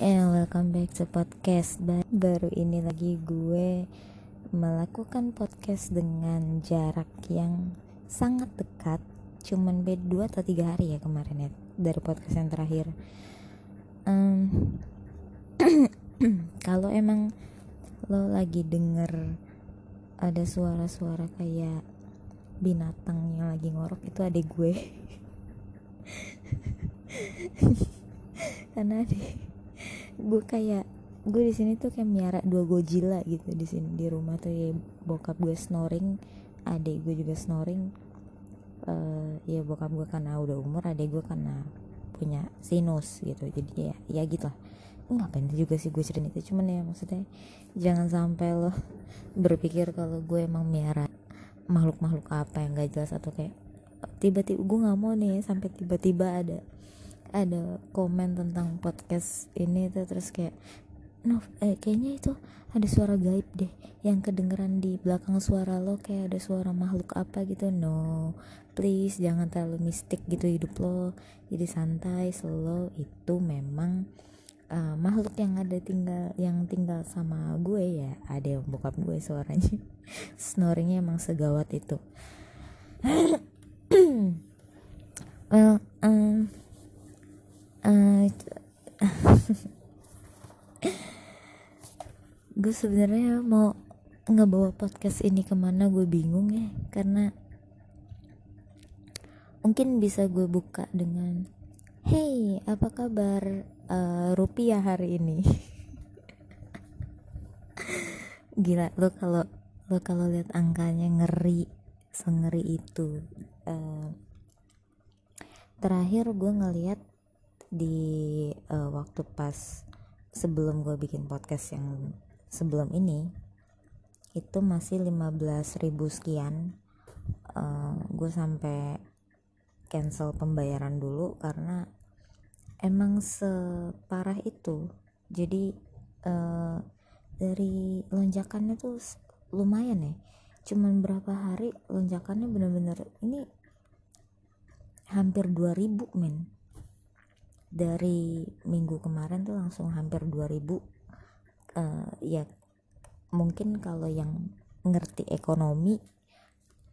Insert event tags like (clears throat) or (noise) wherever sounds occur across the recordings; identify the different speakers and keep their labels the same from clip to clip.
Speaker 1: Eh, welcome back to podcast. Ba- Baru ini lagi gue melakukan podcast dengan jarak yang sangat dekat. Cuman beda 2 atau 3 hari ya kemarin ya Dari podcast yang terakhir. Em, (clears throat) Kalau emang lo lagi denger ada suara-suara kayak binatang yang lagi ngorok itu adik gue. (laughs) Karena adik gue kayak gue di sini tuh kayak miara dua Godzilla gitu di sini di rumah tuh ya bokap gue snoring adik gue juga snoring Eh ya bokap gue karena udah umur adik gue karena punya sinus gitu jadi ya ya gitu lah ngapain juga sih gue cerita itu cuman ya maksudnya jangan sampai lo (laughs) berpikir kalau gue emang miara makhluk-makhluk apa yang gak jelas atau kayak tiba-tiba gue nggak mau nih sampai tiba-tiba ada ada komen tentang podcast ini tuh terus kayak Nov, eh kayaknya itu ada suara gaib deh yang kedengeran di belakang suara lo kayak ada suara makhluk apa gitu. No please jangan terlalu mistik gitu hidup lo. Jadi santai slow itu memang uh, makhluk yang ada tinggal yang tinggal sama gue ya ada yang bokap gue suaranya. (laughs) Snoringnya emang segawat itu. (clears throat) Well um, uh, (laughs) gue sebenarnya mau ngebawa podcast ini ke mana gue bingung ya karena mungkin bisa gue buka dengan hey apa kabar eh, rupiah hari ini? (laughs) Gila lo kalau lo kalau lihat angkanya ngeri sengeri itu Eh, terakhir gue ngeliat di eh, waktu pas sebelum gue bikin podcast yang sebelum ini itu masih 15.000 sekian. Eh, gue sampai cancel pembayaran dulu karena emang separah itu. Jadi eh, dari lonjakannya tuh lumayan ya. Cuman berapa hari lonjakannya bener-bener ini hampir 2000 men dari minggu kemarin tuh langsung hampir 2000 Eh, ya mungkin kalau yang ngerti ekonomi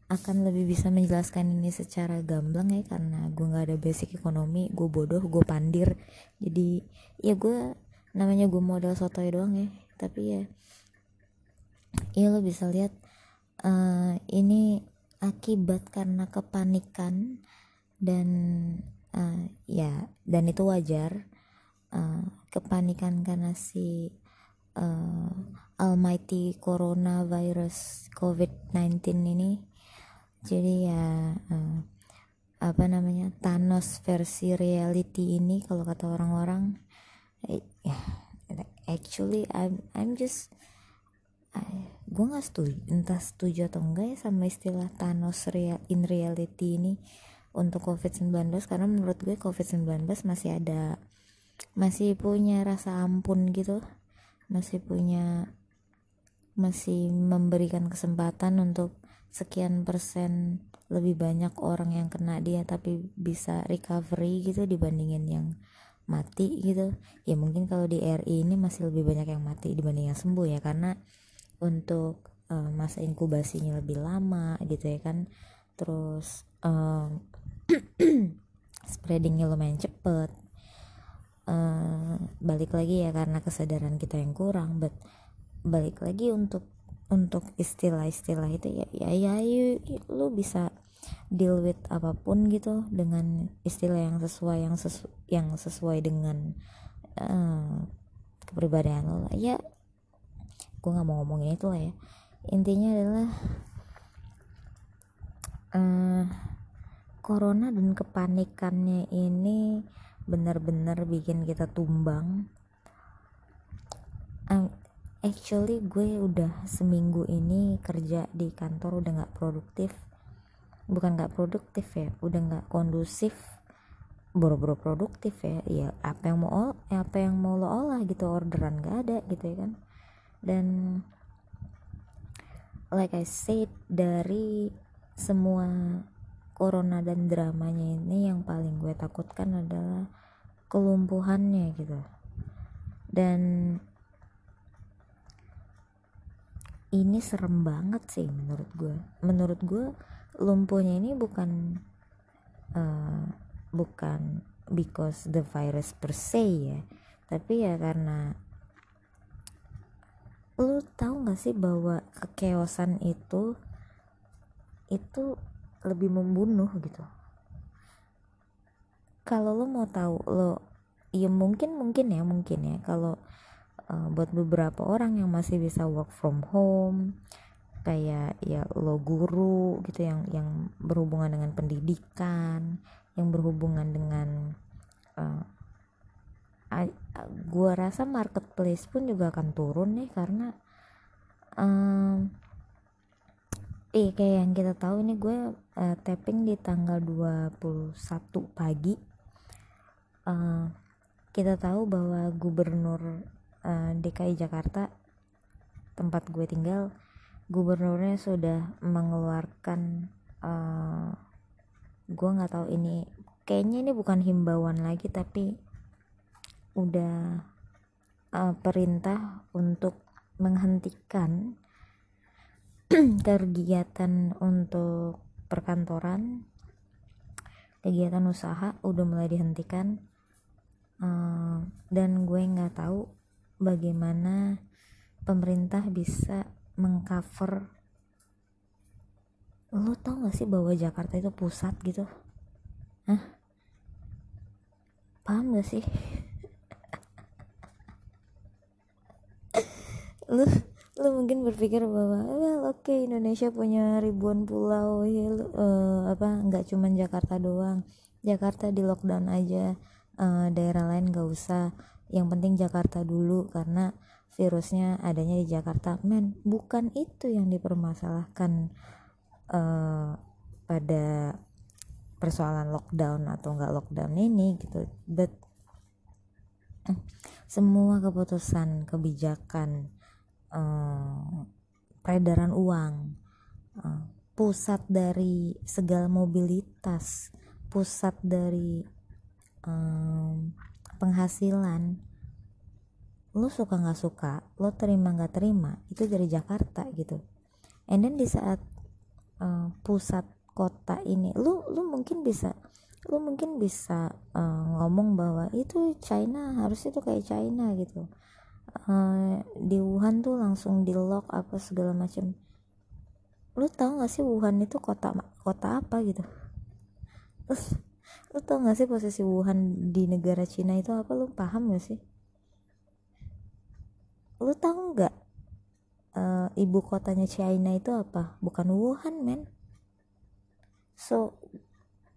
Speaker 1: akan lebih bisa menjelaskan ini secara gamblang ya karena gue nggak ada basic ekonomi gue bodoh gue pandir. Jadi ya gue namanya gue modal sotoy doang ya. Tapi ya ya lo bisa lihat eh, ini akibat karena kepanikan dan eh, ya dan itu wajar. Eh, kepanikan karena si eh, almighty coronavirus covid-19 ini. Jadi ya eh, apa namanya Thanos versi reality ini kalau kata orang-orang ya actually I'm I'm just gue nggak setuju entah setuju atau enggak ya sama istilah Thanos real, in reality ini untuk COVID-19 karena menurut gue COVID-19 masih ada masih punya rasa ampun gitu masih punya masih memberikan kesempatan untuk sekian persen lebih banyak orang yang kena dia tapi bisa recovery gitu dibandingin yang mati gitu. Ya mungkin kalau di RI ini masih lebih banyak yang mati dibanding yang sembuh ya karena untuk eh, masa inkubasinya lebih lama gitu ya kan terus em, (clears throat) spreadingnya lumayan cepet. Eh, balik lagi ya karena kesadaran kita yang kurang but balik lagi untuk untuk istilah-istilah itu ya ya ya you- you- lu bisa deal with apa pun gitu dengan istilah yang sesuai yang sesu, yang sesuai dengan eh, kepribadian lo lah. Ya gue nggak mau ngomongin itu lah ya. Intinya adalah eh corona dan kepanikannya ini benar-benar bikin kita tumbang. Um, actually gue udah seminggu ini kerja di kantor udah nggak produktif. Bukan nggak produktif ya udah nggak kondusif. Boro-boro produktif ya ya apa yang mau ol- apa yang mau lo olah gitu orderan gak ada gitu ya kan. Dan like I said dari semua corona dan dramanya ini yang paling gue takutkan adalah kelumpuhannya gitu. Dan ini serem banget sih menurut gue. Menurut gue lumpuhnya ini bukan uh, bukan because the virus per se ya tapi ya karena lu tahu gak sih bahwa kekeosan itu itu lebih membunuh gitu. Kalau lo mau tahu lo ya mungkin mungkin ya mungkin ya. Kalau uh, buat beberapa orang yang masih bisa work from home kayak ya lo guru gitu yang yang berhubungan dengan pendidikan yang berhubungan dengan uh, gue rasa marketplace pun juga akan turun nih karena um, eh kayak yang kita tahu ini gue uh, tapping di tanggal 21 pagi. Uh, kita tahu bahwa gubernur uh, DKI Jakarta tempat gue tinggal gubernurnya sudah mengeluarkan uh, gue nggak tahu ini kayaknya ini bukan himbauan lagi tapi udah uh, perintah untuk menghentikan (clears throat) kegiatan untuk perkantoran kegiatan usaha udah mulai dihentikan. Uh, dan gue nggak tahu bagaimana pemerintah bisa mengcover. Lo tau gak sih bahwa Jakarta itu pusat gitu? Hah? paham gak sih? (laughs) Lu lu mungkin berpikir bahwa well oke okay, Indonesia punya ribuan pulau ya uh, apa nggak cuman Jakarta doang. Jakarta di lockdown aja. Uh, daerah lain gak usah. Yang penting Jakarta dulu karena virusnya adanya di Jakarta. Men bukan itu yang dipermasalahkan uh, pada persoalan lockdown atau enggak lockdown ini gitu. But (clears throat) semua keputusan kebijakan uh, peredaran uang uh, pusat dari segala mobilitas pusat dari um, penghasilan. Lo suka nggak suka lo terima nggak terima itu dari Jakarta gitu. And then di saat pusat kota ini lu lu mungkin bisa lu mungkin bisa uh, ngomong bahwa itu China harus itu kayak China gitu uh, di Wuhan tuh langsung di lock apa segala macam lu tau gak sih Wuhan itu kota kota apa gitu? Lu tau gak sih posisi Wuhan di negara Cina itu apa? Lu paham gak sih? Lu tau nggak uh, ibu kotanya China itu apa? Bukan Wuhan men. So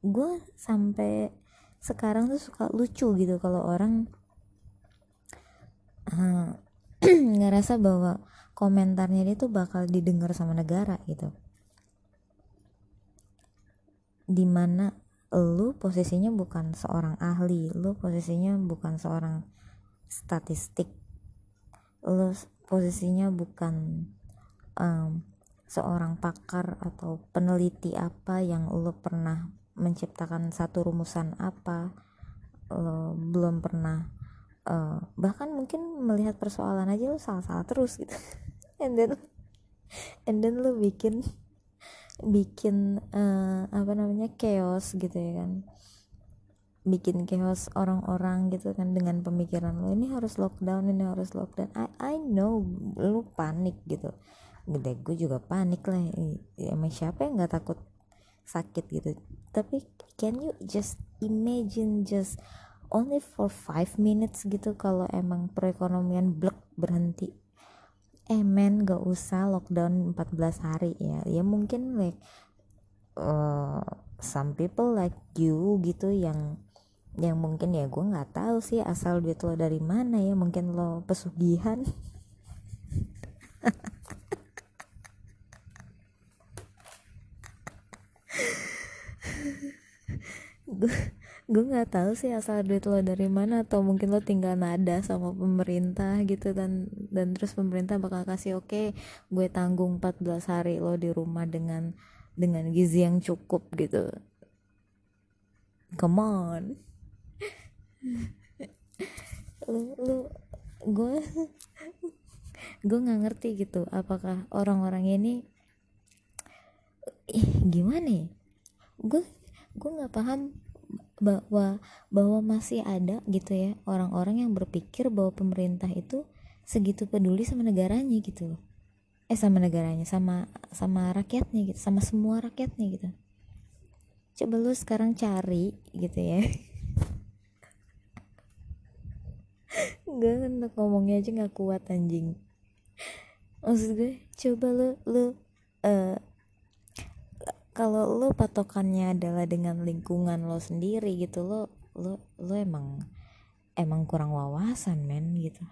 Speaker 1: gue sampai sekarang tuh suka lucu gitu kalau orang (clears throat) ngerasa bahwa komentarnya dia tuh bakal didengar sama negara gitu. Di mana lu posisinya bukan seorang ahli lu posisinya bukan seorang statistik. Lu posisinya bukan um, seorang pakar atau peneliti apa yang lo pernah menciptakan satu rumusan apa. Lo belum pernah uh, bahkan mungkin melihat persoalan aja lo salah-salah terus gitu. (laughs) And then and then lo bikin bikin uh, apa namanya chaos gitu ya kan. Bikin chaos orang-orang gitu kan dengan pemikiran lo ini harus lockdown ini harus lockdown. I I know lu panik gitu. Gede gue juga panik lah. Ya, emang siapa yang nggak takut sakit gitu. Tapi can you just imagine just only for five minutes gitu kalau emang perekonomian blek berhenti. Eh men gak usah lockdown 14 hari ya. Ya mungkin like uh, some people like you gitu yang yang mungkin ya gue nggak tahu sih asal duit lo dari mana ya mungkin lo pesugihan. (laughs) Gue gue nggak tahu sih asal duit lo dari mana atau mungkin lo tinggal nada sama pemerintah gitu dan dan terus pemerintah bakal kasih oke okay, gue tanggung 14 hari lo di rumah dengan dengan gizi yang cukup gitu. Come on. Lu lu gue gue nggak ngerti gitu apakah orang-orang ini ih gimana ya? Gue gue nggak paham bahwa bahwa masih ada gitu ya orang-orang yang berpikir bahwa pemerintah itu segitu peduli sama negaranya gitu loh. Eh sama negaranya sama sama rakyatnya gitu sama semua rakyatnya gitu. Coba lu sekarang cari gitu ya. (laughs) Gak enak ngomongnya aja gak kuat anjing. Maksud gue coba lu lu uh, kalau lo patokannya adalah dengan lingkungan lo sendiri gitu lo lo lo emang emang kurang wawasan men gitu.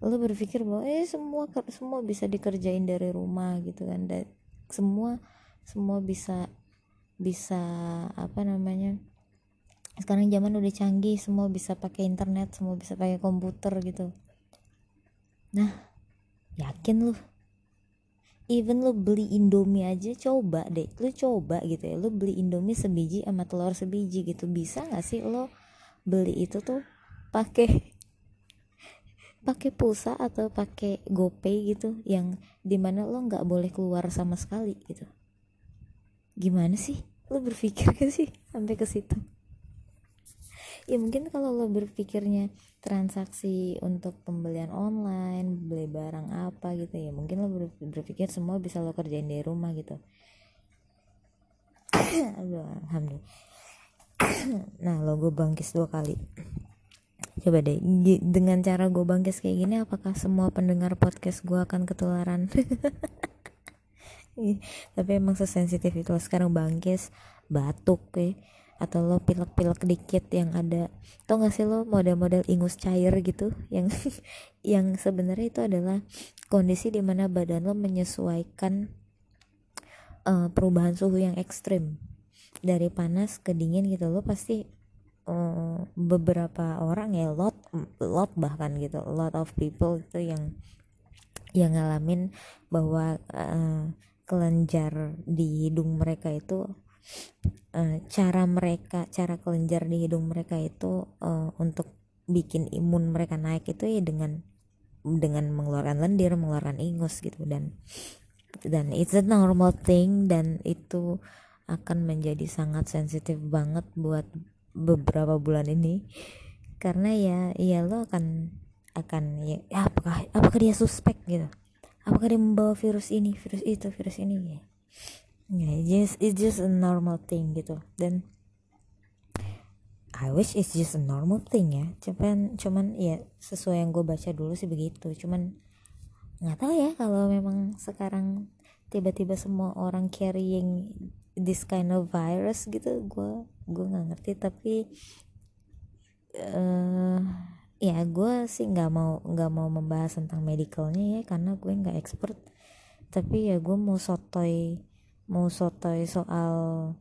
Speaker 1: Lo berpikir bahwa eh semua semua bisa dikerjain dari rumah gitu kan. Dan semua semua bisa bisa apa namanya sekarang zaman udah canggih semua bisa pakai internet semua bisa pakai komputer gitu. Nah yakin lu even lu beli indomie aja coba deh. Lu coba gitu ya lu beli indomie sebiji sama telur sebiji gitu. Bisa nggak sih lo beli itu tuh pakai pakai pulsa atau pakai gopay gitu yang di mana lo nggak boleh keluar sama sekali gitu? Gimana sih? Lo berpikir (laughs) gak sih sampai ke situ? Ya mungkin kalau lo berpikirnya transaksi untuk pembelian online beli barang apa gitu ya. Mungkin lo berpikir semua bisa lo kerjain dari rumah gitu. (coughs) Alhamdulillah. (coughs) Nah lo gue bangkis dua kali. Coba deh dengan cara gue bangkis kayak gini apakah semua pendengar podcast gue akan ketularan? (laughs) Tapi emang sesensitif itu. Sekarang bangkis batuk ya atau lo pilek-pilek dikit yang ada tau gak sih lo model-model ingus cair gitu yang (laughs) yang sebenarnya itu adalah kondisi di mana badan lo menyesuaikan uh, perubahan suhu yang ekstrim. Dari panas ke dingin gitu lo pasti uh, beberapa orang ya lot lot bahkan gitu lot of people itu yang yang ngalamin bahwa uh, kelenjar di hidung mereka itu uh, cara mereka cara kelenjar di hidung mereka itu uh, untuk bikin imun mereka naik itu ya dengan dengan mengeluarkan lendir mengeluarkan ingus gitu. Dan dan it's a normal thing dan itu akan menjadi sangat sensitif banget buat beberapa bulan ini. Karena ya ya lo akan akan ya, ya apakah apakah dia suspek gitu? Apakah dia membawa virus ini virus itu virus ini ya yeah, it's just it's just a normal thing gitu. Dan I wish it's just a normal thing ya. Cuman cuman ya sesuai yang gue baca dulu sih begitu. Cuman nggak tahu ya kalau memang sekarang tiba-tiba semua orang carrying this kind of virus gitu gue gue nggak ngerti. Tapi uh, ya gue sih nggak mau nggak mau membahas tentang medicalnya ya karena gue nggak expert. Tapi ya gue mau sotoy mau sotoy soal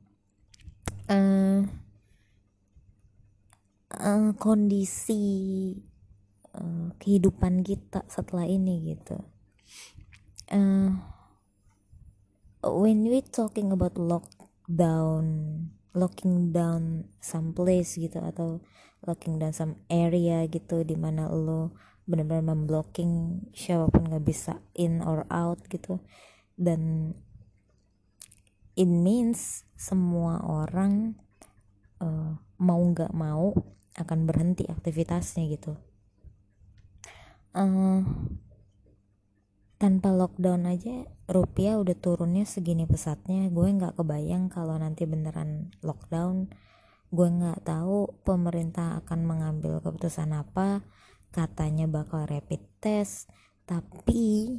Speaker 1: uh, uh, kondisi uh, kehidupan kita setelah ini gitu. Uh, when we talking about lockdown locking down some place gitu atau locking down some area gitu di mana lo benar-benar memblocking siapa pun nggak bisa in or out gitu dan it means semua orang uh, mau nggak mau akan berhenti aktivitasnya gitu. Uh, tanpa lockdown aja rupiah udah turunnya segini pesatnya. Gue nggak kebayang kalau nanti beneran lockdown. Gue nggak tahu pemerintah akan mengambil keputusan apa. Katanya bakal rapid test. Tapi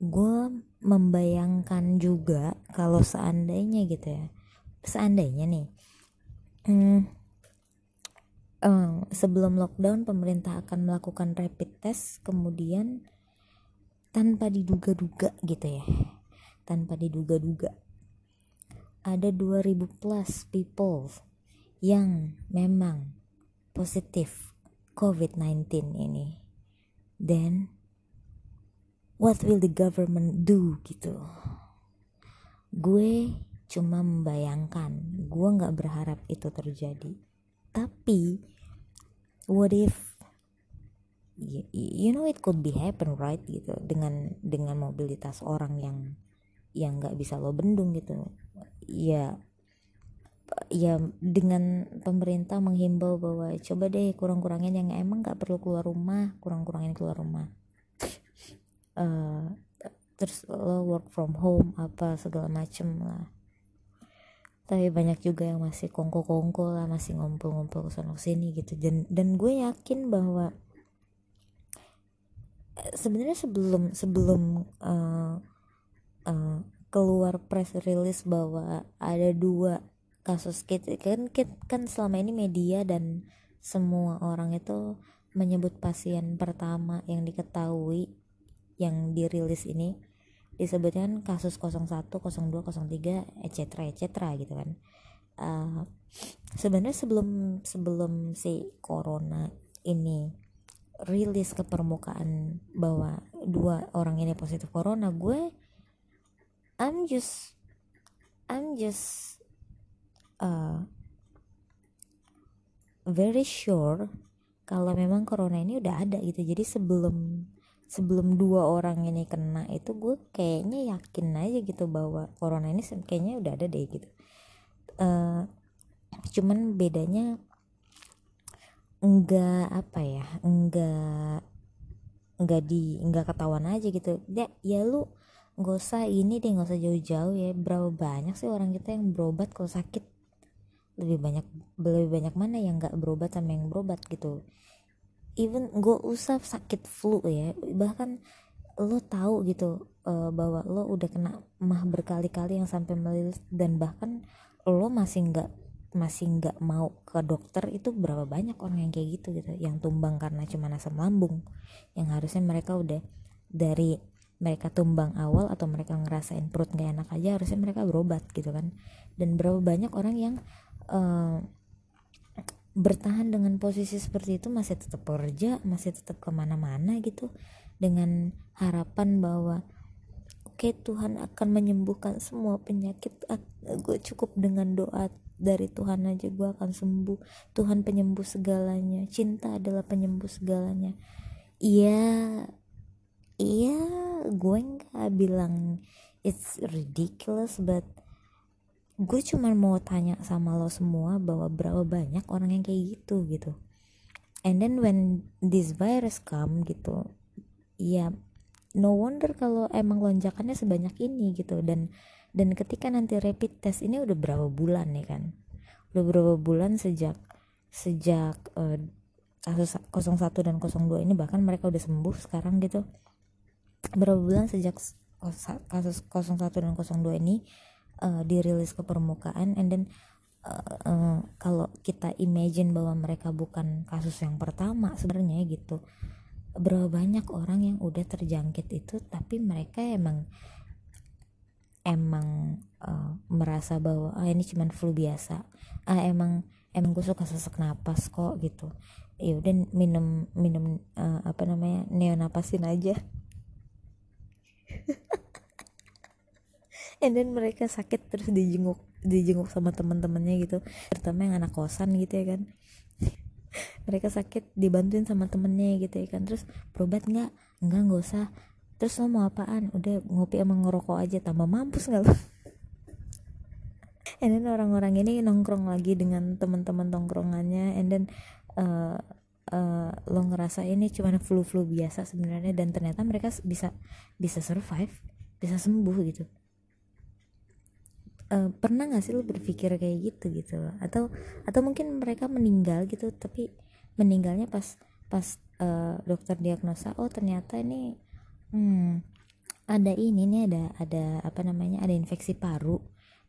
Speaker 1: gue membayangkan juga kalau seandainya gitu ya. Seandainya nih hmm, um, sebelum lockdown pemerintah akan melakukan rapid test kemudian tanpa diduga-duga gitu ya. Tanpa diduga-duga. Ada 2000 plus people yang memang positif COVID-19 ini. Dan what will the government do? Gitu. Gue cuma membayangkan gue nggak berharap itu terjadi. Tapi what if you know it could be happen right? Gitu. Dengan dengan mobilitas orang yang yang nggak bisa lo bendung gitu. Ya ya dengan pemerintah menghimbau bahwa coba deh kurang-kurangin yang emang nggak perlu keluar rumah kurang-kurangin keluar rumah uh, terus lo work from home apa segala macem lah. Tapi banyak juga yang masih kongko-kongko lah masih ngumpul-ngumpul ke sana sini gitu. Dan dan gue yakin bahwa eh, sebenarnya sebelum sebelum uh, uh, keluar press release bahwa ada dua kasus kita kan kan selama ini media dan semua orang itu menyebut pasien pertama yang diketahui yang dirilis ini disebutkan kasus 01, 02, 03, etc. etc. gitu kan. Uh, sebenarnya sebelum sebelum si corona ini rilis ke permukaan bahwa dua orang ini positif corona, gue I'm just I'm just uh, very sure kalau memang corona ini udah ada gitu. Jadi sebelum sebelum dua orang ini kena itu gue kayaknya yakin aja gitu bahwa corona ini kayaknya udah ada deh gitu. Uh, cuman bedanya enggak apa ya enggak enggak di enggak ketahuan aja gitu. Ya ya lu nggak usah ini deh nggak usah jauh-jauh ya. Berapa banyak sih orang kita yang berobat kalau sakit? Lebih banyak lebih banyak mana yang nggak berobat sama yang berobat gitu even gue usah sakit flu ya bahkan lo tahu gitu uh, bahwa lo udah kena mah berkali-kali yang sampai melilit dan bahkan lo masih nggak masih nggak mau ke dokter itu berapa banyak orang yang kayak gitu gitu yang tumbang karena cuma asam lambung yang harusnya mereka udah dari mereka tumbang awal atau mereka ngerasain perut gak enak aja harusnya mereka berobat gitu kan. Dan berapa banyak orang yang uh, bertahan dengan posisi seperti itu masih tetap bekerja masih tetap ke mana-mana gitu dengan harapan bahwa oke okay, Tuhan akan menyembuhkan semua penyakit gue cukup dengan doa dari Tuhan aja gue akan sembuh. Tuhan penyembuh segalanya cinta adalah penyembuh segalanya. Iya iya gue nggak bilang it's ridiculous but gue cuma mau tanya sama lo semua bahwa berapa banyak orang yang kayak gitu gitu. And then when this virus come gitu ya no wonder kalau emang lonjakannya sebanyak ini gitu. Dan dan ketika nanti rapid test ini udah berapa bulan nih kan? Udah berapa bulan sejak sejak uh, kasus 01 dan 02 ini bahkan mereka udah sembuh sekarang gitu. Berapa bulan sejak kasus 01 dan 02 ini uh, dirilis ke permukaan and then uh, uh, kalau kita imagine bahwa mereka bukan kasus yang pertama sebenarnya gitu berapa banyak orang yang udah terjangkit itu tapi mereka emang emang uh, merasa bahwa ah ini cuman flu biasa. Ah emang emang gue suka sesak napas kok gitu. Ya udah minum minum uh, apa namanya neonapasin aja (laughs) and then mereka sakit terus dijenguk dijenguk sama teman-temannya gitu. Terutama yang anak kosan gitu ya kan. (laughs) Mereka sakit dibantuin sama temennya gitu ya kan. Terus berobat nggak? Nggak nggak usah. Terus lo mau apaan? Udah ngopi sama ngerokok aja tambah mampus nggak lo? (laughs) And then orang-orang ini nongkrong lagi dengan teman-teman tongkrongannya. And then uh, uh, lo ngerasa ini cuma flu-flu biasa sebenarnya. Dan ternyata mereka bisa bisa survive bisa sembuh gitu uh, pernah gak sih lu berpikir kayak gitu gitu? Atau atau mungkin mereka meninggal gitu tapi meninggalnya pas pas uh, dokter diagnosa oh ternyata ini hmm, ada ini nih ada ada apa namanya ada infeksi paru.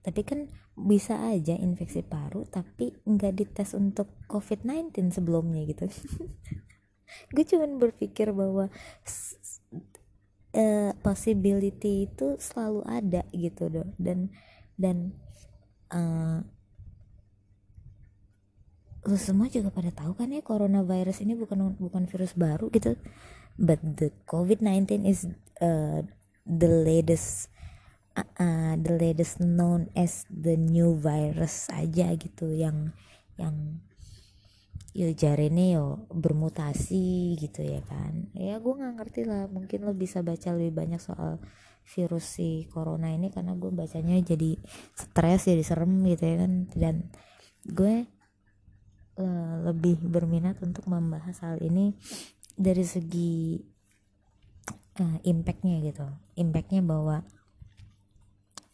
Speaker 1: Tapi kan bisa aja infeksi paru tapi nggak dites untuk covid-19 sebelumnya gitu. (laughs) Gue cuman berpikir bahwa uh, possibility itu selalu ada gitu doh dan dan uh, lu semua juga pada tahu kan ya coronavirus ini bukan bukan virus baru gitu. But the covid-19 is uh, the latest uh, uh, the latest known as the new virus aja gitu yang yang yo ini yo bermutasi gitu ya kan. Ya gue nggak ngerti lah mungkin lo bisa baca lebih banyak soal virus si corona ini karena gue bacanya jadi stres jadi serem gitu ya kan. Dan gue uh, lebih berminat untuk membahas hal ini dari segi uh, impactnya gitu. Impactnya bahwa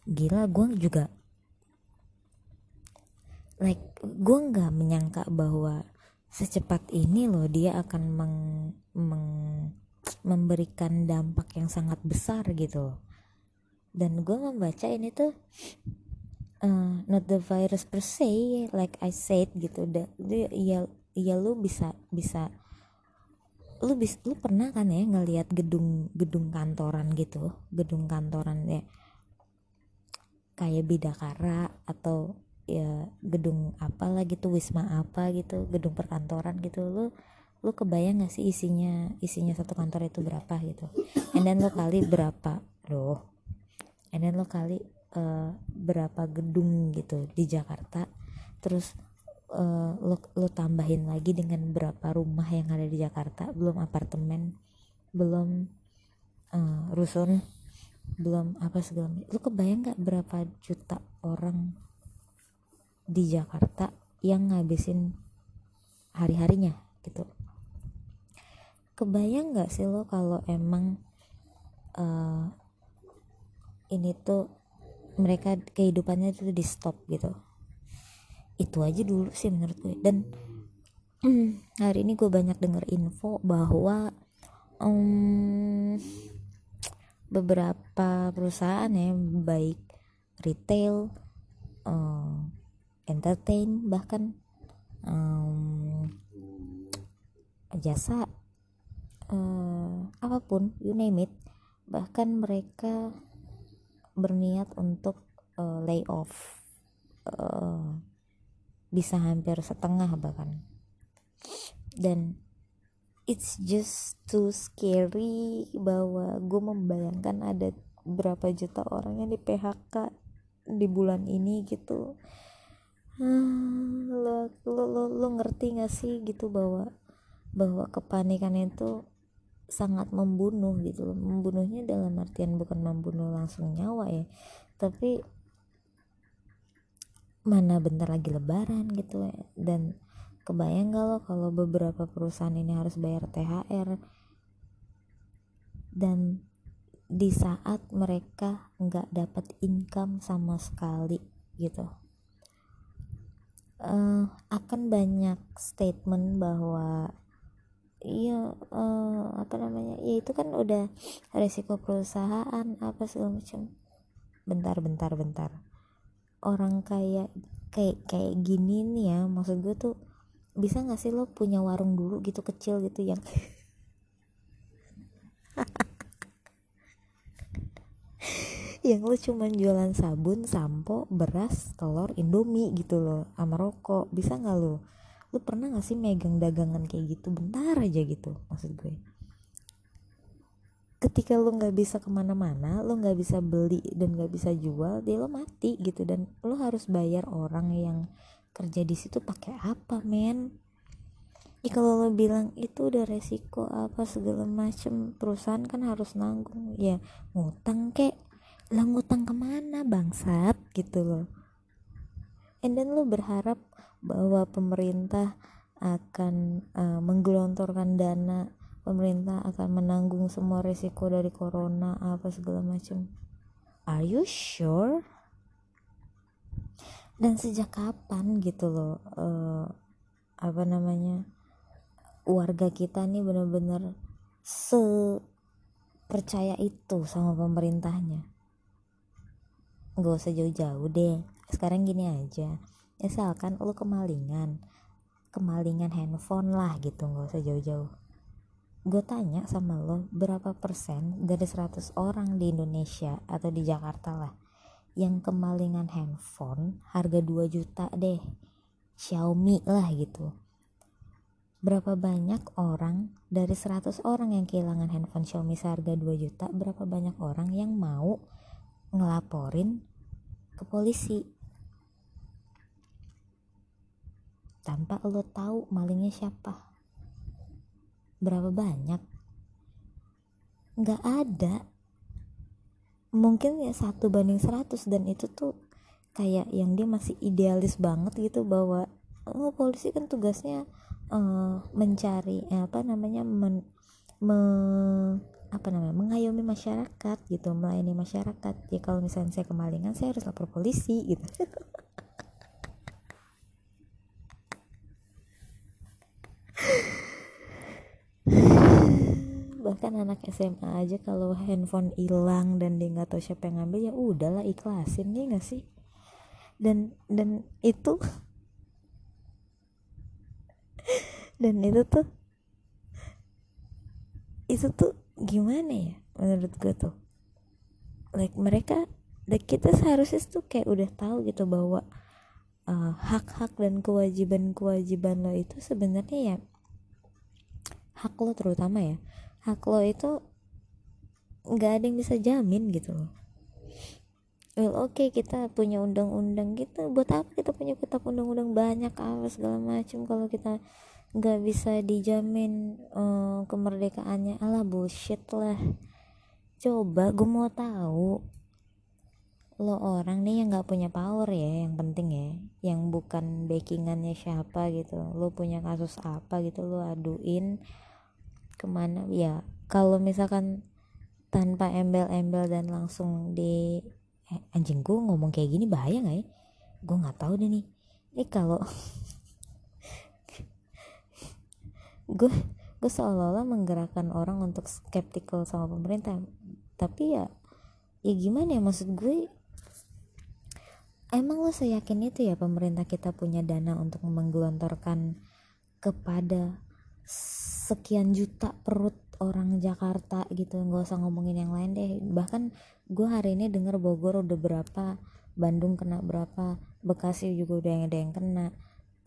Speaker 1: gila gue juga like gue nggak menyangka bahwa secepat ini loh dia akan meng, meng, memberikan dampak yang sangat besar gitu dan gue membaca ini tuh uh, not the virus per se like I said gitu. Da, ya ya lu bisa bisa lu bis lu pernah kan ya ngelihat gedung gedung kantoran gitu gedung kantoran ya kayak bidakara atau ya gedung apa lah gitu wisma apa gitu gedung perkantoran gitu lu lu kebayang gak sih isinya isinya satu kantor itu berapa gitu? And then lo kali berapa loh. And then lo kali uh, berapa gedung gitu di Jakarta terus uh, lo lo tambahin lagi dengan berapa rumah yang ada di Jakarta belum apartemen belum uh, rusun belum apa segala lu kebayang gak berapa juta orang di Jakarta yang ngabisin hari-harinya gitu. Kebayang nggak sih lo kalau emang uh, ini tuh mereka kehidupannya itu di stop gitu? Itu aja dulu sih menurut gue. Dan mm, (clears throat) hari ini gue banyak denger info bahwa um, beberapa perusahaan ya baik retail um, entertain bahkan um, jasa uh, apa pun you name it. Bahkan mereka berniat untuk uh, lay off uh, bisa hampir setengah bahkan. Dan it's just too scary bahwa gue membayangkan ada berapa juta orang yang di PHK di bulan ini gitu hmm, lo, lo lo lo ngerti gak sih gitu bahwa bahwa kepanikan itu sangat membunuh gitu loh. Membunuhnya dalam artian bukan membunuh langsung nyawa ya tapi mana bentar lagi lebaran gitu ya. Dan kebayang gak lo kalau beberapa perusahaan ini harus bayar THR dan di saat mereka nggak dapat income sama sekali gitu uh, akan banyak statement bahwa iya uh, apa namanya ya itu kan udah resiko perusahaan apa segala macam. Bentar bentar bentar. Orang kayak kayak kayak gini nih ya maksud gue tuh bisa nggak sih lo punya warung dulu gitu kecil gitu yang yang lu cuman jualan sabun sampo beras telur indomie gitu loh sama rokok. Bisa nggak lo? Lu pernah gak sih megang dagangan kayak gitu? Bentar aja gitu maksud gue. Ketika lu nggak bisa ke mana-mana lu nggak bisa beli dan nggak bisa jual dia lo mati gitu. Dan lu harus bayar orang yang kerja di situ pakai apa men? Ya kalau lo bilang itu udah resiko apa segala macem perusahaan kan harus nanggung. Ya ngutang kek lah ngutang ke mana bangsat? Gitu loh. And then lu berharap bahwa pemerintah akan uh, menggelontorkan dana pemerintah akan menanggung semua risiko dari corona apa segala macam. Are you sure? Dan sejak kapan gitu loh uh, apa namanya warga kita nih bener-bener se percaya itu sama pemerintahnya nggak usah jauh-jauh deh. Sekarang gini aja. Misalkan lo kemalingan kemalingan handphone lah gitu nggak usah jauh-jauh. Gue tanya sama lo berapa persen dari 100 orang di Indonesia atau di Jakarta lah yang kemalingan handphone? Harga 2 juta deh. Xiaomi lah gitu. Berapa banyak orang dari 100 orang yang kehilangan handphone Xiaomi seharga 2 juta berapa banyak orang yang mau ngelaporin ke polisi. Tanpa lo tahu malingnya siapa. Berapa banyak? Nggak ada. Mungkin ya satu banding seratus dan itu tuh kayak yang dia masih idealis banget gitu bahwa oh, polisi kan tugasnya uh, mencari eh, apa namanya men, me, apa namanya mengayomi masyarakat gitu melayani masyarakat. Ya kalau misalnya saya kemalingan saya harus lapor polisi gitu. Bahkan anak SMA aja kalau handphone hilang dan dia nggak tahu siapa yang ngambil ya udahlah ikhlasin nih nggak sih? Dan dan itu dan itu tuh itu tuh gimana ya menurut gue tuh? Like mereka like kita seharusnya tuh kayak udah tahu gitu bahwa uh, hak-hak uh, dan kewajiban-kewajiban lo itu sebenarnya ya hak lo terutama ya hak lo itu nggak ada yang bisa jamin gitu loh. Well oke okay, kita punya undang-undang gitu buat apa kita punya kitab undang-undang banyak apa segala macam kalau kita nggak bisa dijamin uh, kemerdekaannya. Ala bullshit lah. Coba gue mau tahu. Lo orang nih yang nggak punya power ya yang penting ya. Yang bukan backingannya siapa gitu. Lo punya kasus apa gitu lo aduin ke mana. Ya kalau misalkan tanpa embel-embel dan langsung di eh, anjing gue ngomong kayak gini bahaya nggak ya? Gue nggak tahu deh nih. Ini kalau (laughs) gue gue seolah-olah menggerakkan orang untuk skeptical sama pemerintah. Tapi ya ya gimana ya maksud gue emang lo seyakin itu ya pemerintah kita punya dana untuk menggelontorkan kepada sekian juta perut orang Jakarta gitu? Nggak usah ngomongin yang lain deh. Bahkan gue hari ini denger Bogor udah berapa Bandung kena berapa Bekasi juga udah yang ada yang kena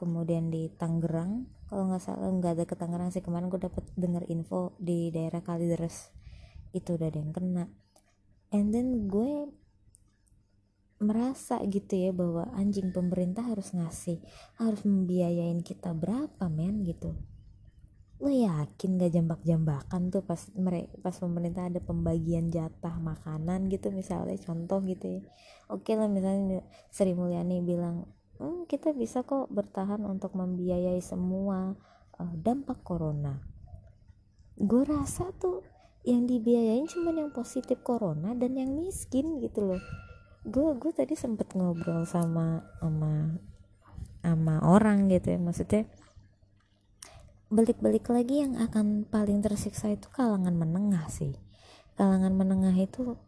Speaker 1: kemudian di Tangerang. Kalau nggak salah nggak ada ke Tangerang sih. Kemarin gue dapet denger info di daerah Kalideres. Itu udah ada yang kena. And then gue merasa gitu ya bahwa anjing pemerintah harus ngasih harus membiayain kita berapa men gitu. Lo yakin gak jambak-jambakan tuh pas mereka pas pemerintah ada pembagian jatah makanan gitu misalnya contoh gitu ya. Oke lah misalnya Sri Mulyani bilang hmm, kita bisa kok bertahan untuk membiayai semua uh, dampak corona. Gue rasa tuh yang dibiayain cuma yang positif corona dan yang miskin gitu loh. Gue gue tadi sempet ngobrol sama sama sama orang gitu ya maksudnya balik-balik lagi yang akan paling tersiksa itu kalangan menengah sih. Kalangan menengah itu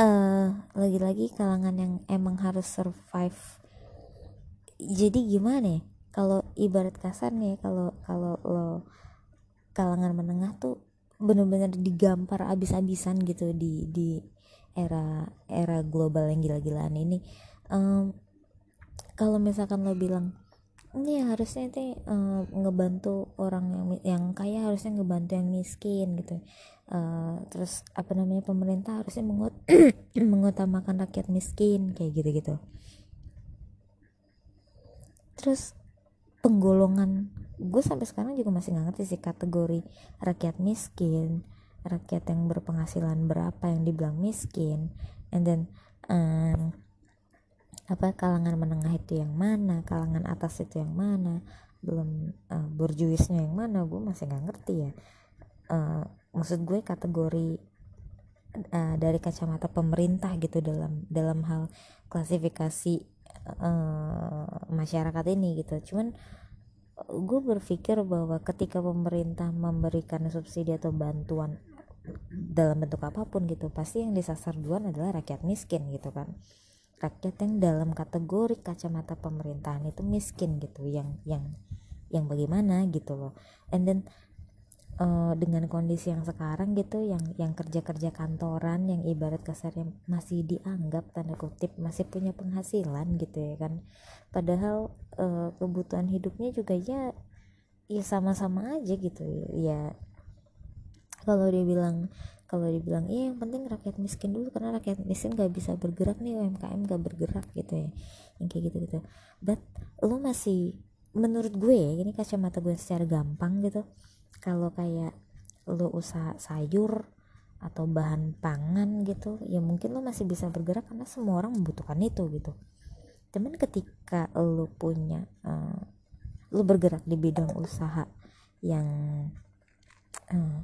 Speaker 1: uh, lagi-lagi kalangan yang emang harus survive jadi gimana ya? Kalau ibarat kasar nih kalau kalau lo kalangan menengah tuh bener-bener digampar abis-abisan gitu di di era era global yang gila-gilaan ini. Um, kalau misalkan lo bilang ini ya harusnya itu um, ngebantu orang yang yang kaya harusnya ngebantu yang miskin gitu. Uh, terus apa namanya pemerintah harusnya mengut (clears throat) mengutamakan rakyat miskin kayak gitu gitu terus penggolongan gue sampai sekarang juga masih nggak ngerti sih kategori rakyat miskin rakyat yang berpenghasilan berapa yang dibilang miskin. And then um, apa kalangan menengah itu yang mana kalangan atas itu yang mana belum uh, berjuisnya yang mana gue masih nggak ngerti ya. Uh, maksud gue kategori uh, dari kacamata pemerintah gitu dalam dalam hal klasifikasi uh, masyarakat ini gitu. Cuman gue berpikir bahwa ketika pemerintah memberikan subsidi atau bantuan dalam bentuk apa pun gitu pasti yang disasar duluan adalah rakyat miskin gitu kan. Rakyat yang dalam kategori kacamata pemerintahan itu miskin gitu yang yang yang bagaimana gitu loh. And then uh, dengan kondisi yang sekarang gitu yang yang kerja kerja kantoran yang ibarat kasarnya masih dianggap tanda kutip masih punya penghasilan gitu ya kan. Padahal uh, kebutuhan hidupnya juga ya ya sama-sama aja gitu. Ya kalau dia bilang kalau dibilang iya yang penting rakyat miskin dulu karena rakyat miskin gak bisa bergerak nih UMKM gak bergerak gitu ya. Yang kayak gitu gitu but lo masih menurut gue ini kacamata gue secara gampang gitu kalau kayak lo usaha sayur atau bahan pangan gitu ya mungkin lo masih bisa bergerak karena semua orang membutuhkan itu gitu. Temen ketika lo punya uh, lo bergerak di bidang usaha yang uh,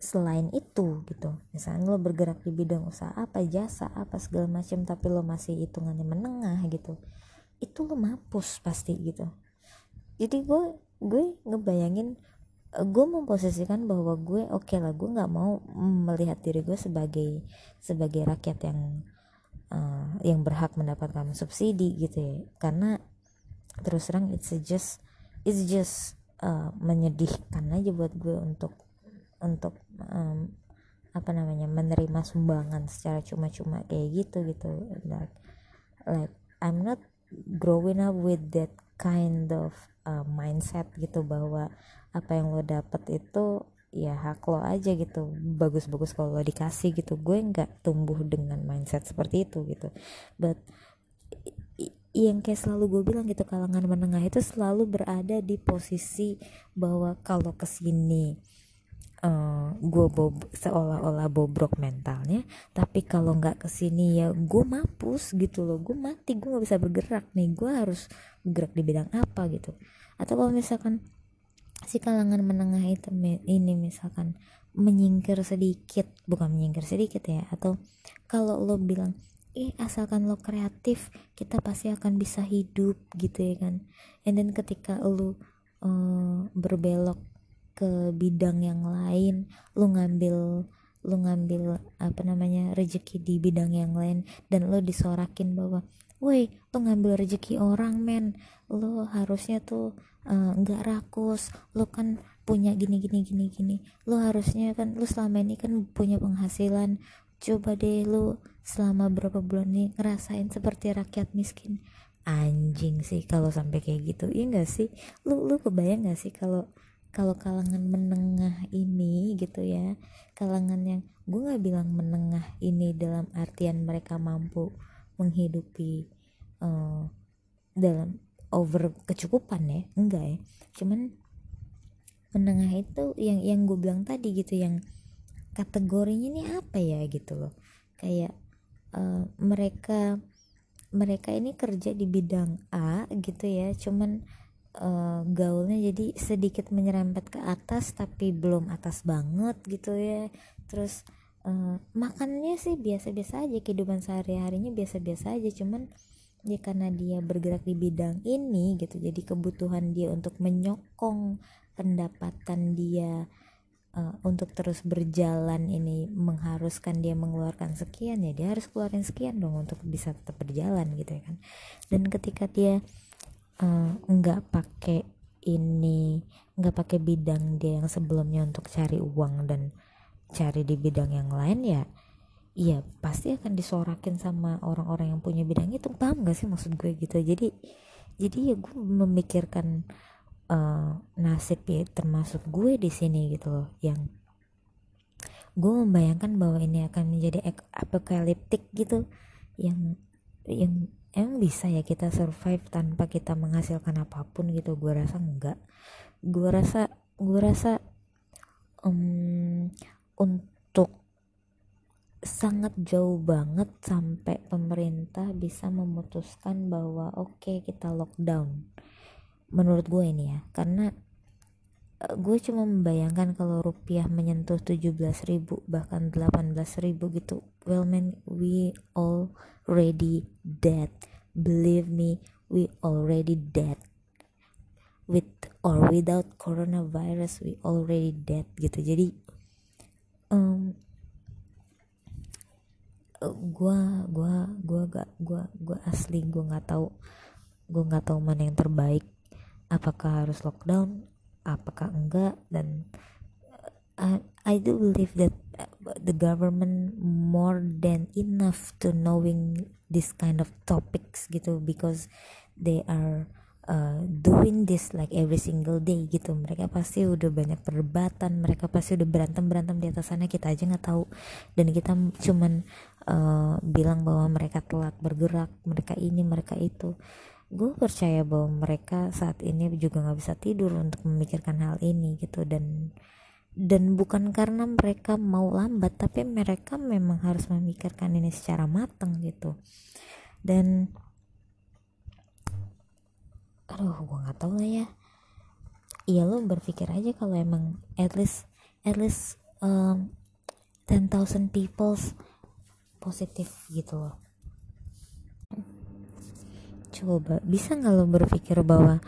Speaker 1: selain itu gitu. Misalnya lo bergerak di bidang usaha apa jasa apa segala macam tapi lo masih hitungannya menengah gitu itu lo mampus pasti gitu. Jadi gue gue ngebayangin gue memposisikan bahwa gue oke okay lah gue nggak mau melihat diri gue sebagai sebagai rakyat yang uh, yang berhak mendapatkan subsidi gitu ya. Karena terus terang it's just it's just uh, menyedihkan aja buat gue untuk untuk um, apa namanya menerima sumbangan secara cuma-cuma kayak gitu gitu. Like like I'm not growing up with that kind of uh, mindset gitu bahwa apa yang lo dapet itu ya hak lo aja gitu. Bagus-bagus kalau lo dikasih gitu. Gue nggak tumbuh dengan mindset seperti itu gitu. But yang kayak selalu gue bilang gitu kalangan menengah itu selalu berada di posisi bahwa kalau ke sini uh, eh, gue bob seolah-olah bobrok mentalnya tapi kalau nggak ke sini ya gue mampus gitu loh. Gue mati gue nggak bisa bergerak nih. Gue harus bergerak di bidang apa gitu. Atau kalau misalkan si kalangan menengah itu ini misalkan menyingkir sedikit bukan menyingkir sedikit ya atau kalau lo bilang eh asalkan lo kreatif kita pasti akan bisa hidup gitu ya kan. And then ketika lo uh, berbelok ke bidang yang lain lu ngambil lu ngambil apa namanya rezeki di bidang yang lain dan lu disorakin bahwa woi lu ngambil rezeki orang men. Lu harusnya tuh eh, nggak uh, rakus. Lu kan punya gini gini gini gini. Lu harusnya kan lu selama ini kan punya penghasilan. Coba deh lu selama berapa bulan nih ngerasain seperti rakyat miskin. Anjing sih kalau sampai kayak gitu. Iya gak sih? Lu lu kebayang gak sih kalau kalau kalangan menengah ini gitu ya kalangan yang gue nggak bilang menengah ini dalam artian mereka mampu menghidupi uh, dalam over kecukupan ya enggak ya. Cuman menengah itu yang yang gue bilang tadi gitu yang kategorinya ini apa ya gitu loh. Kayak uh, mereka mereka ini kerja di bidang A gitu ya cuman uh, gaulnya jadi sedikit menyerempet ke atas tapi belum atas banget gitu ya. Terus uh, makannya sih biasa-biasa aja kehidupan sehari-harinya biasa-biasa aja. Cuman ya karena dia bergerak di bidang ini gitu jadi kebutuhan dia untuk menyokong pendapatan dia uh, untuk terus berjalan ini mengharuskan dia mengeluarkan sekian ya dia harus keluarin sekian dong untuk bisa tetap berjalan gitu ya kan. Dan ketika dia uh, nggak pakai ini nggak pakai bidang dia yang sebelumnya untuk cari uang dan cari di bidang yang lain ya iya pasti akan disorakin sama orang-orang yang punya bidang itu. Paham gak sih maksud gue gitu? Jadi jadi ya gue memikirkan uh, nasib ya termasuk gue di sini gitu loh yang gue membayangkan bahwa ini akan menjadi apokaliptik gitu yang yang emang bisa ya kita survive tanpa kita menghasilkan apa pun gitu? Gue rasa enggak. Gue rasa gue rasa um, untuk sangat jauh banget sampai pemerintah bisa memutuskan bahwa oke okay, kita lockdown. Menurut gue ini ya karena gue cuma membayangkan kalau rupiah menyentuh 17 ribu bahkan 18 ribu gitu. Well man we already dead. Believe me we already dead. With or without coronavirus we already dead gitu. Jadi um, gua gua gua gak gua gua asli gua nggak tahu gua nggak tahu mana yang terbaik. Apakah harus lockdown apakah enggak dan uh, I do believe that the government more than enough to knowing this kind of topics gitu because they are uh, doing this like every single day gitu. Mereka pasti udah banyak perdebatan mereka pasti udah berantem berantem di atas sana kita aja nggak tahu. Dan kita cuman uh, bilang bahwa mereka telat bergerak mereka ini mereka itu gue percaya bahwa mereka saat ini juga nggak bisa tidur untuk memikirkan hal ini gitu. Dan dan bukan karena mereka mau lambat tapi mereka memang harus memikirkan ini secara matang gitu. Dan aduh gue nggak tahu lah ya. Iya lo berpikir aja kalau emang at least at least um, 10,000 people positif gitu loh coba bisa nggak lo berpikir bahwa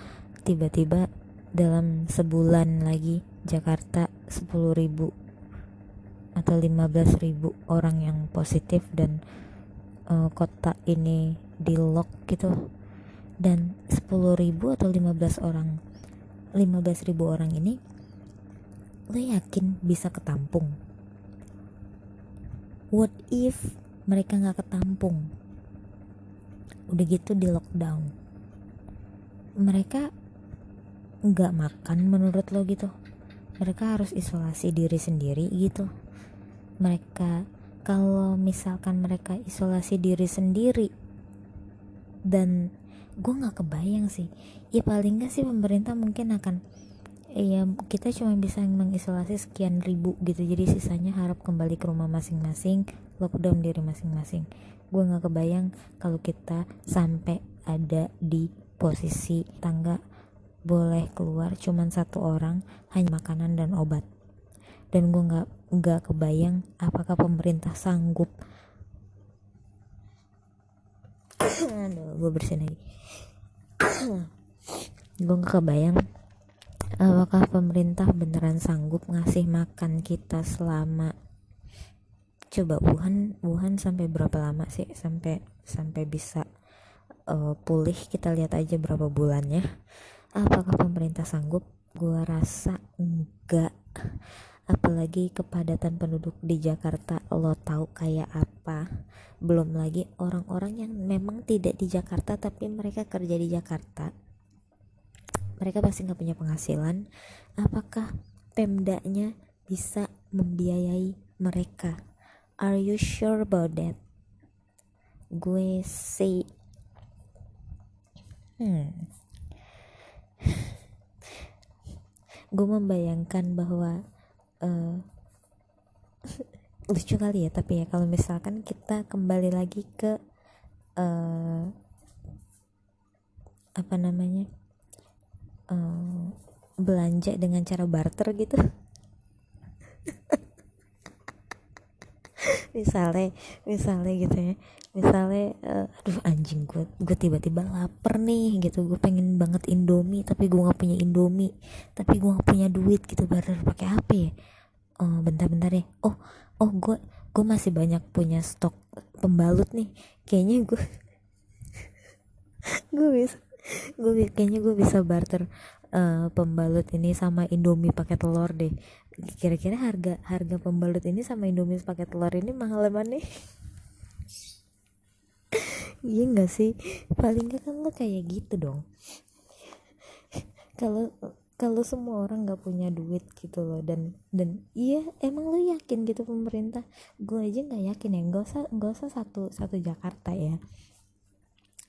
Speaker 1: tiba-tiba dalam sebulan lagi Jakarta 10 ribu atau 15 ribu orang yang positif dan uh, kota ini di lock gitu dan 10 ribu atau 15 orang 15 ribu orang ini lo yakin bisa ketampung? What if mereka nggak ketampung udah gitu di lockdown. Mereka nggak makan menurut lo gitu. Mereka harus isolasi diri sendiri gitu. Mereka kalau misalkan mereka isolasi diri sendiri dan gue nggak kebayang sih. Ya paling nggak sih pemerintah mungkin akan ya kita cuma bisa mengisolasi sekian ribu gitu. Jadi sisanya harap kembali ke rumah masing-masing lockdown diri masing-masing gue nggak kebayang kalau kita sampai ada di posisi tangga boleh keluar cuman satu orang hanya makanan dan obat. Dan gue nggak nggak kebayang apakah pemerintah sanggup. Aduh gue bersihin lagi. Gue gak kebayang apakah pemerintah beneran sanggup ngasih makan kita selama coba Wuhan Wuhan sampai berapa lama sih? Sampai sampai bisa uh, pulih? Kita lihat aja berapa bulannya. Apakah pemerintah sanggup? Gue rasa enggak. Apalagi kepadatan penduduk di Jakarta lo tahu kayak apa? Belum lagi orang-orang yang memang tidak di Jakarta tapi mereka kerja di Jakarta. Mereka pasti nggak punya penghasilan. Apakah pemdanya bisa membiayai mereka are you sure about that? Gue say hmm. (laughs) Gue membayangkan bahwa uh, (laughs) lucu kali ya tapi ya kalau misalkan kita kembali lagi ke uh, apa namanya uh, belanja dengan cara barter gitu (laughs) (laughs) misalnya misalnya gitu ya. Misalnya uh, aduh anjing gue gue tiba-tiba lapar nih gitu. Gue pengen banget indomie tapi gue nggak punya indomie. Tapi gue nggak punya duit gitu barter pakai apa ya. Oh bentar-bentar ya. Oh oh gue gue masih banyak punya stok pembalut nih. Kayaknya gue (laughs) gue bisa gue kayaknya gue bisa barter uh, pembalut ini sama indomie pakai telur deh kira-kira harga harga pembalut ini sama indomie pakai telur ini mahal mana nih? (laughs) Iya gak sih? Paling gak kan lo kayak gitu dong. Kalau kalau semua orang nggak punya duit gitu loh dan dan iya emang lo yakin gitu pemerintah? Gue aja nggak yakin ya nggak usah nggak usah satu satu Jakarta ya.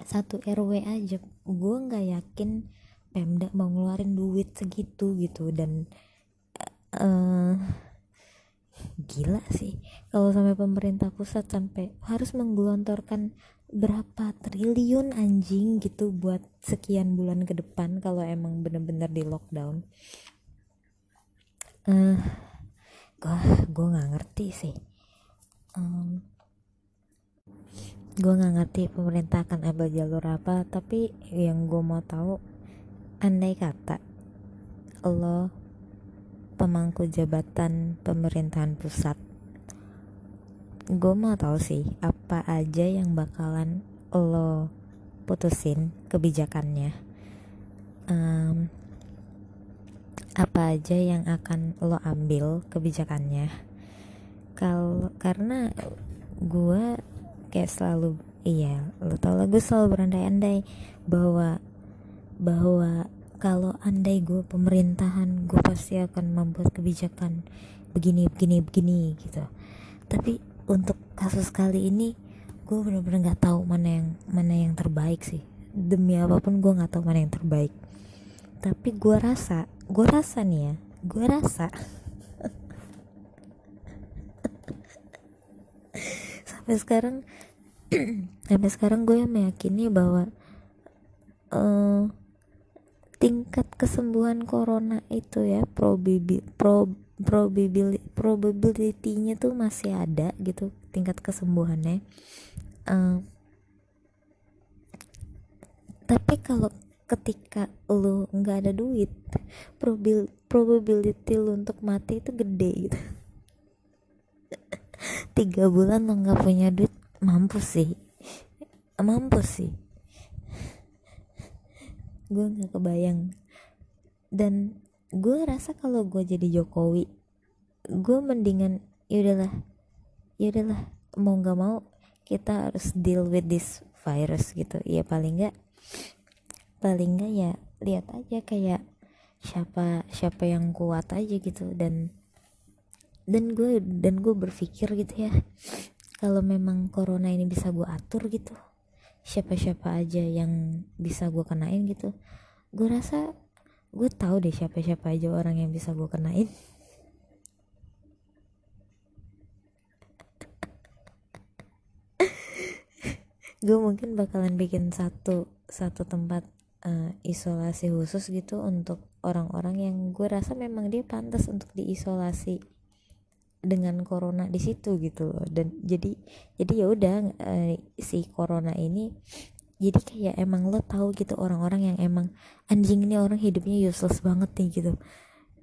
Speaker 1: Satu RW aja. Gue nggak yakin Pemda mau ngeluarin duit segitu gitu dan uh, gila sih. Kalau sampai pemerintah pusat sampai harus menggelontorkan berapa triliun anjing gitu buat sekian bulan ke depan kalau emang bener-bener di lockdown. Uh, eh, gue nggak ngerti sih. Um, gue nggak ngerti pemerintah akan ambil jalur apa tapi yang gue mau tahu andai kata lo pemangku jabatan pemerintahan pusat. Gue mau tahu sih apa aja yang bakalan lo putusin kebijakannya? Um, apa aja yang akan lo ambil kebijakannya? Kalau karena gue kayak selalu iya lo tau lah gue selalu berandai-andai bahwa bahwa kalau andai gue pemerintahan gue pasti akan membuat kebijakan begini begini begini gitu. Tapi untuk kasus kali ini gue bener-bener nggak tahu mana yang mana yang terbaik sih. Demi apa pun gue nggak tahu mana yang terbaik. Tapi gue rasa gue rasa nih ya gue rasa (laughs) sampai sekarang (clears throat) sampai sekarang gue meyakini bahwa uh, tingkat kesembuhan corona itu ya probabil pro, probabil probability-nya tuh masih ada gitu tingkat kesembuhannya. Uh, tapi kalau ketika lo nggak ada duit probil probability lo untuk mati itu gede gitu. (laughs) Tiga bulan lo nggak punya duit mampus sih. Mampus sih gue nggak kebayang. Dan gue rasa kalau gue jadi Jokowi gue mendingan ya udahlah ya udahlah mau nggak mau kita harus deal with this virus gitu. Ya paling nggak paling nggak ya lihat aja kayak siapa siapa yang kuat aja gitu. Dan dan gue dan gue berpikir gitu ya kalau memang corona ini bisa gue atur gitu siapa-siapa aja yang bisa gue kenain gitu. Gue rasa gue tahu deh siapa-siapa aja orang yang bisa gue kenain. (laughs) Gue mungkin bakalan bikin satu satu tempat uh, isolasi khusus gitu untuk orang-orang yang gue rasa memang dia pantas untuk diisolasi dengan corona di situ gitu loh. Dan jadi jadi ya udah uh, si corona ini jadi kayak emang lo tahu gitu orang-orang yang emang anjing ini orang hidupnya useless banget nih gitu.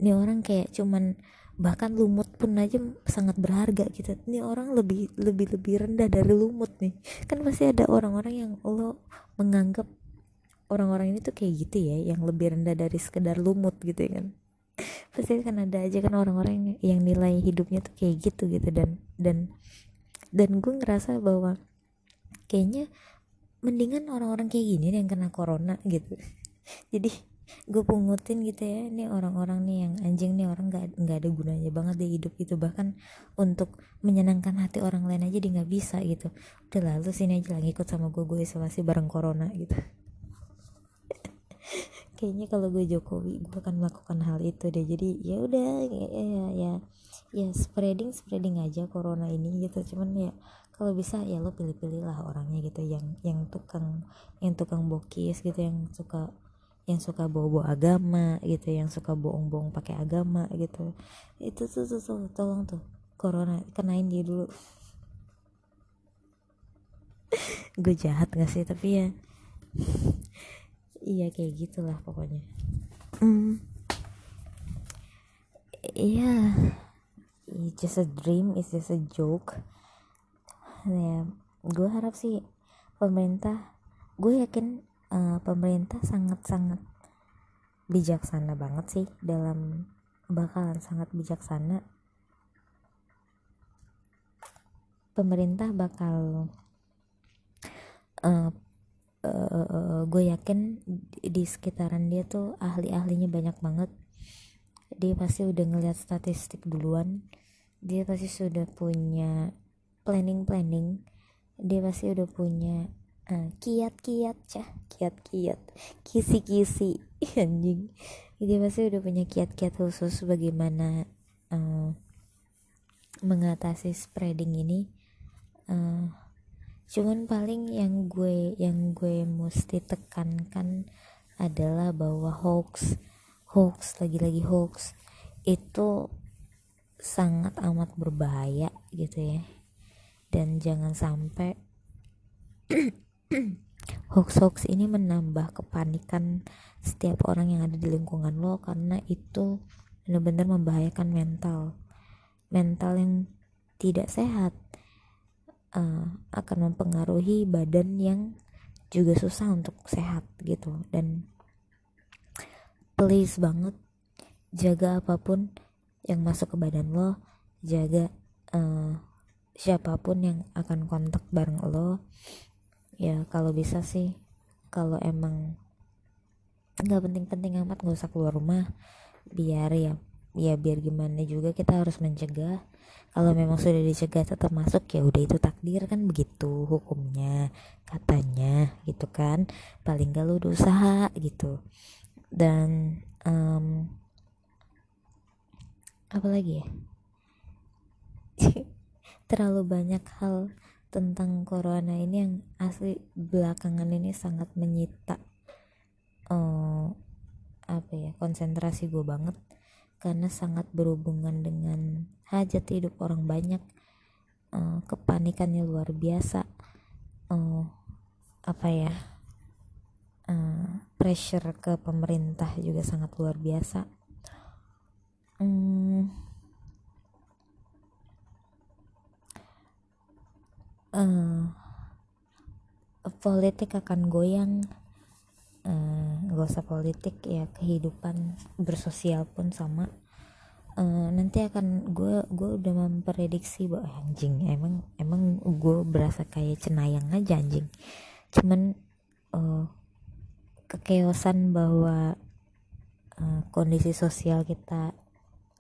Speaker 1: Ini orang kayak cuman bahkan lumut pun aja sangat berharga gitu. Ini orang lebih lebih lebih rendah dari lumut nih. Kan pasti ada orang-orang yang lo menganggap orang-orang ini tuh kayak gitu ya yang lebih rendah dari sekedar lumut gitu ya kan pasti kan ada aja kan orang-orang yang nilai hidupnya tuh kayak gitu gitu. Dan dan dan gue ngerasa bahwa kayaknya mendingan orang-orang kayak gini yang kena corona gitu. (laughs) Jadi gue pungutin gitu ya ini orang-orang nih yang anjing nih orang nggak nggak ada gunanya banget di hidup gitu. Bahkan untuk menyenangkan hati orang lain aja dia nggak bisa gitu. Udah lalu sini aja lagi ikut sama gue gue isolasi bareng corona gitu (laughs) kayaknya kalau gue Jokowi gue akan melakukan hal itu deh. Jadi ya udah ya ya ya, ya spreading spreading aja corona ini gitu. Cuman ya kalau bisa ya lo pilih-pilih lah orangnya gitu yang yang tukang yang tukang bokis gitu yang suka yang suka bawa-bawa agama gitu yang suka bohong-bohong pakai agama gitu. Itu tuh, tuh, tuh tolong tuh corona kenain dia dulu. (laughs) Gue jahat gak sih? Tapi ya iya kayak gitulah pokoknya. Iya. Yeah. it's just a dream it's just a joke. Ya gue harap sih pemerintah gue yakin uh, pemerintah sangat-sangat bijaksana banget sih dalam bakalan sangat bijaksana. Pemerintah bakal uh, uh, gue yakin di sekitaran dia tuh ahli-ahlinya banyak banget. Dia pasti udah ngeliat statistik duluan. Dia pasti sudah punya planning-planning. Dia pasti udah punya uh, kiat-kiat cah kiat-kiat kisi-kisi (laughs) anjing. Dia pasti udah punya kiat-kiat khusus bagaimana uh, mengatasi spreading ini. Uh, cuman paling yang gue yang gue mesti tekankan adalah bahwa hoax hoax lagi-lagi hoax itu sangat amat berbahaya gitu ya. Dan jangan sampai (clears throat) hoax-hoax ini menambah kepanikan setiap orang yang ada di lingkungan lo karena itu benar-benar membahayakan mental. Mental yang tidak sehat uh, akan mempengaruhi badan yang juga susah untuk sehat gitu. Dan please banget jaga apa pun yang masuk ke badan lo jaga uh, siapa pun yang akan kontak bareng lo. Ya kalau bisa sih kalau emang nggak penting-penting amat nggak usah keluar rumah biar ya ya biar gimana juga kita harus mencegah. Kalau memang sudah dicegah tetap masuk ya udah itu takdir kan begitu hukumnya katanya gitu kan. Paling gak lu udah usaha gitu. Dan um, apa lagi ya? (laughs) Terlalu banyak hal tentang corona ini yang asli belakangan ini sangat menyita uh, apa ya konsentrasi gue banget karena sangat berhubungan dengan hajat hidup orang banyak uh, kepanikannya luar biasa uh, apa ya uh, pressure ke pemerintah juga sangat luar biasa. Um, uh, politik akan goyang uh, gak usah politik ya kehidupan bersosial pun sama. Uh, nanti akan gue gue udah memprediksi bahwa eh, anjing emang emang gue berasa kayak cenayang aja anjing. Cuman uh, kekeosan bahwa uh, kondisi sosial kita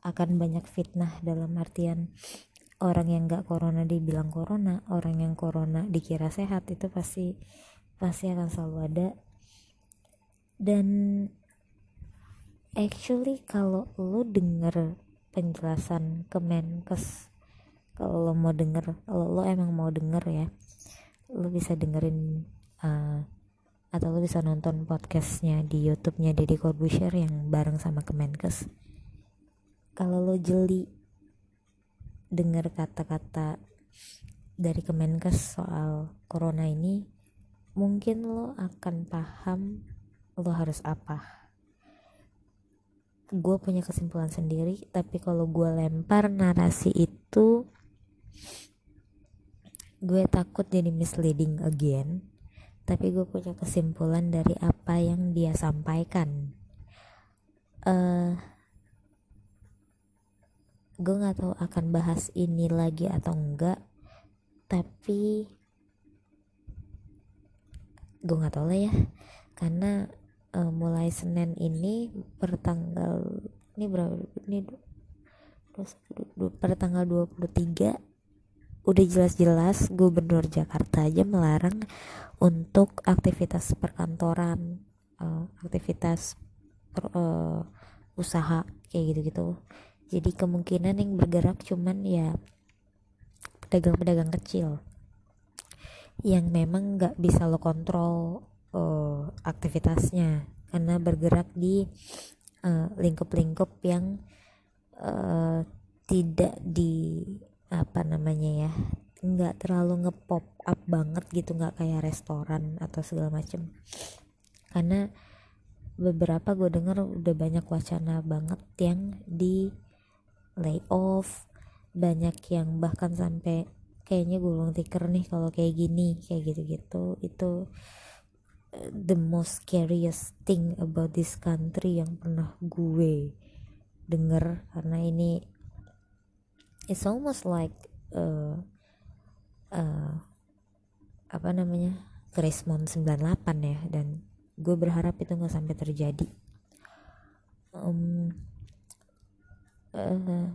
Speaker 1: akan banyak fitnah dalam artian orang yang gak corona dibilang corona orang yang corona dikira sehat itu pasti pasti akan selalu ada dan actually kalau lo denger penjelasan Kemenkes kalau lo mau denger kalau lo emang mau denger ya lo bisa dengerin uh, atau lo bisa nonton podcastnya di YouTube-nya Deddy Corbuzier yang bareng sama Kemenkes kalau lo jeli denger kata-kata dari Kemenkes soal corona ini mungkin lo akan paham lo harus apa? Gue punya kesimpulan sendiri tapi kalau gue lempar narasi itu gue takut jadi misleading again. Tapi gue punya kesimpulan dari apa yang dia sampaikan. Uh, gue nggak tahu akan bahas ini lagi atau enggak tapi gue nggak tahu lah ya. Karena uh, mulai Senin ini per tanggal ini berapa ini per tanggal 23 udah jelas-jelas gubernur Jakarta aja melarang untuk aktivitas perkantoran uh, aktivitas per, uh, usaha kayak gitu-gitu. Jadi kemungkinan yang bergerak cuman ya pedagang-pedagang kecil yang memang nggak bisa lo kontrol uh, aktivitasnya. Karena bergerak di uh, lingkup-lingkup yang uh, tidak di apa namanya ya nggak terlalu ngepop up banget gitu nggak kayak restoran atau segala macem. Karena beberapa gue denger udah banyak wacana banget yang di layoff banyak yang bahkan sampai kayaknya gulung tikar nih kalau kayak gini kayak gitu-gitu. Itu the most scariest thing about this country yang pernah gue denger. Karena ini it's almost like uh, uh, apa namanya Christmas 98 ya. Dan gue berharap itu nggak sampai terjadi. Um, uh,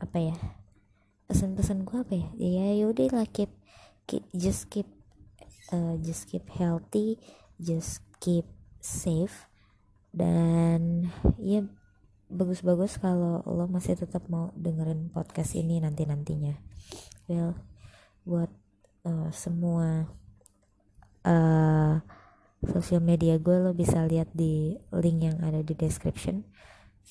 Speaker 1: apa ya? Pesan-pesan gue apa ya? Ya yaudah lah keep, keep just keep uh, just keep healthy just keep safe dan ya bagus-bagus kalau lo masih tetap mau dengerin podcast ini nanti-nantinya. Well buat uh, semua uh, sosial media gue lo bisa lihat di link yang ada di description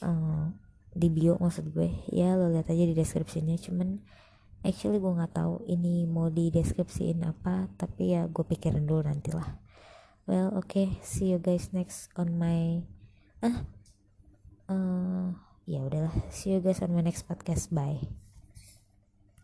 Speaker 1: uh, di bio maksud gue. Ya lo lihat aja di deskripsinya cuman actually gue nggak tahu ini mau di deskripsiin apa tapi ya gue pikirin dulu nantilah. Well oke okay, see you guys next on my ah uh, ya udahlah. See you guys on my next podcast. Bye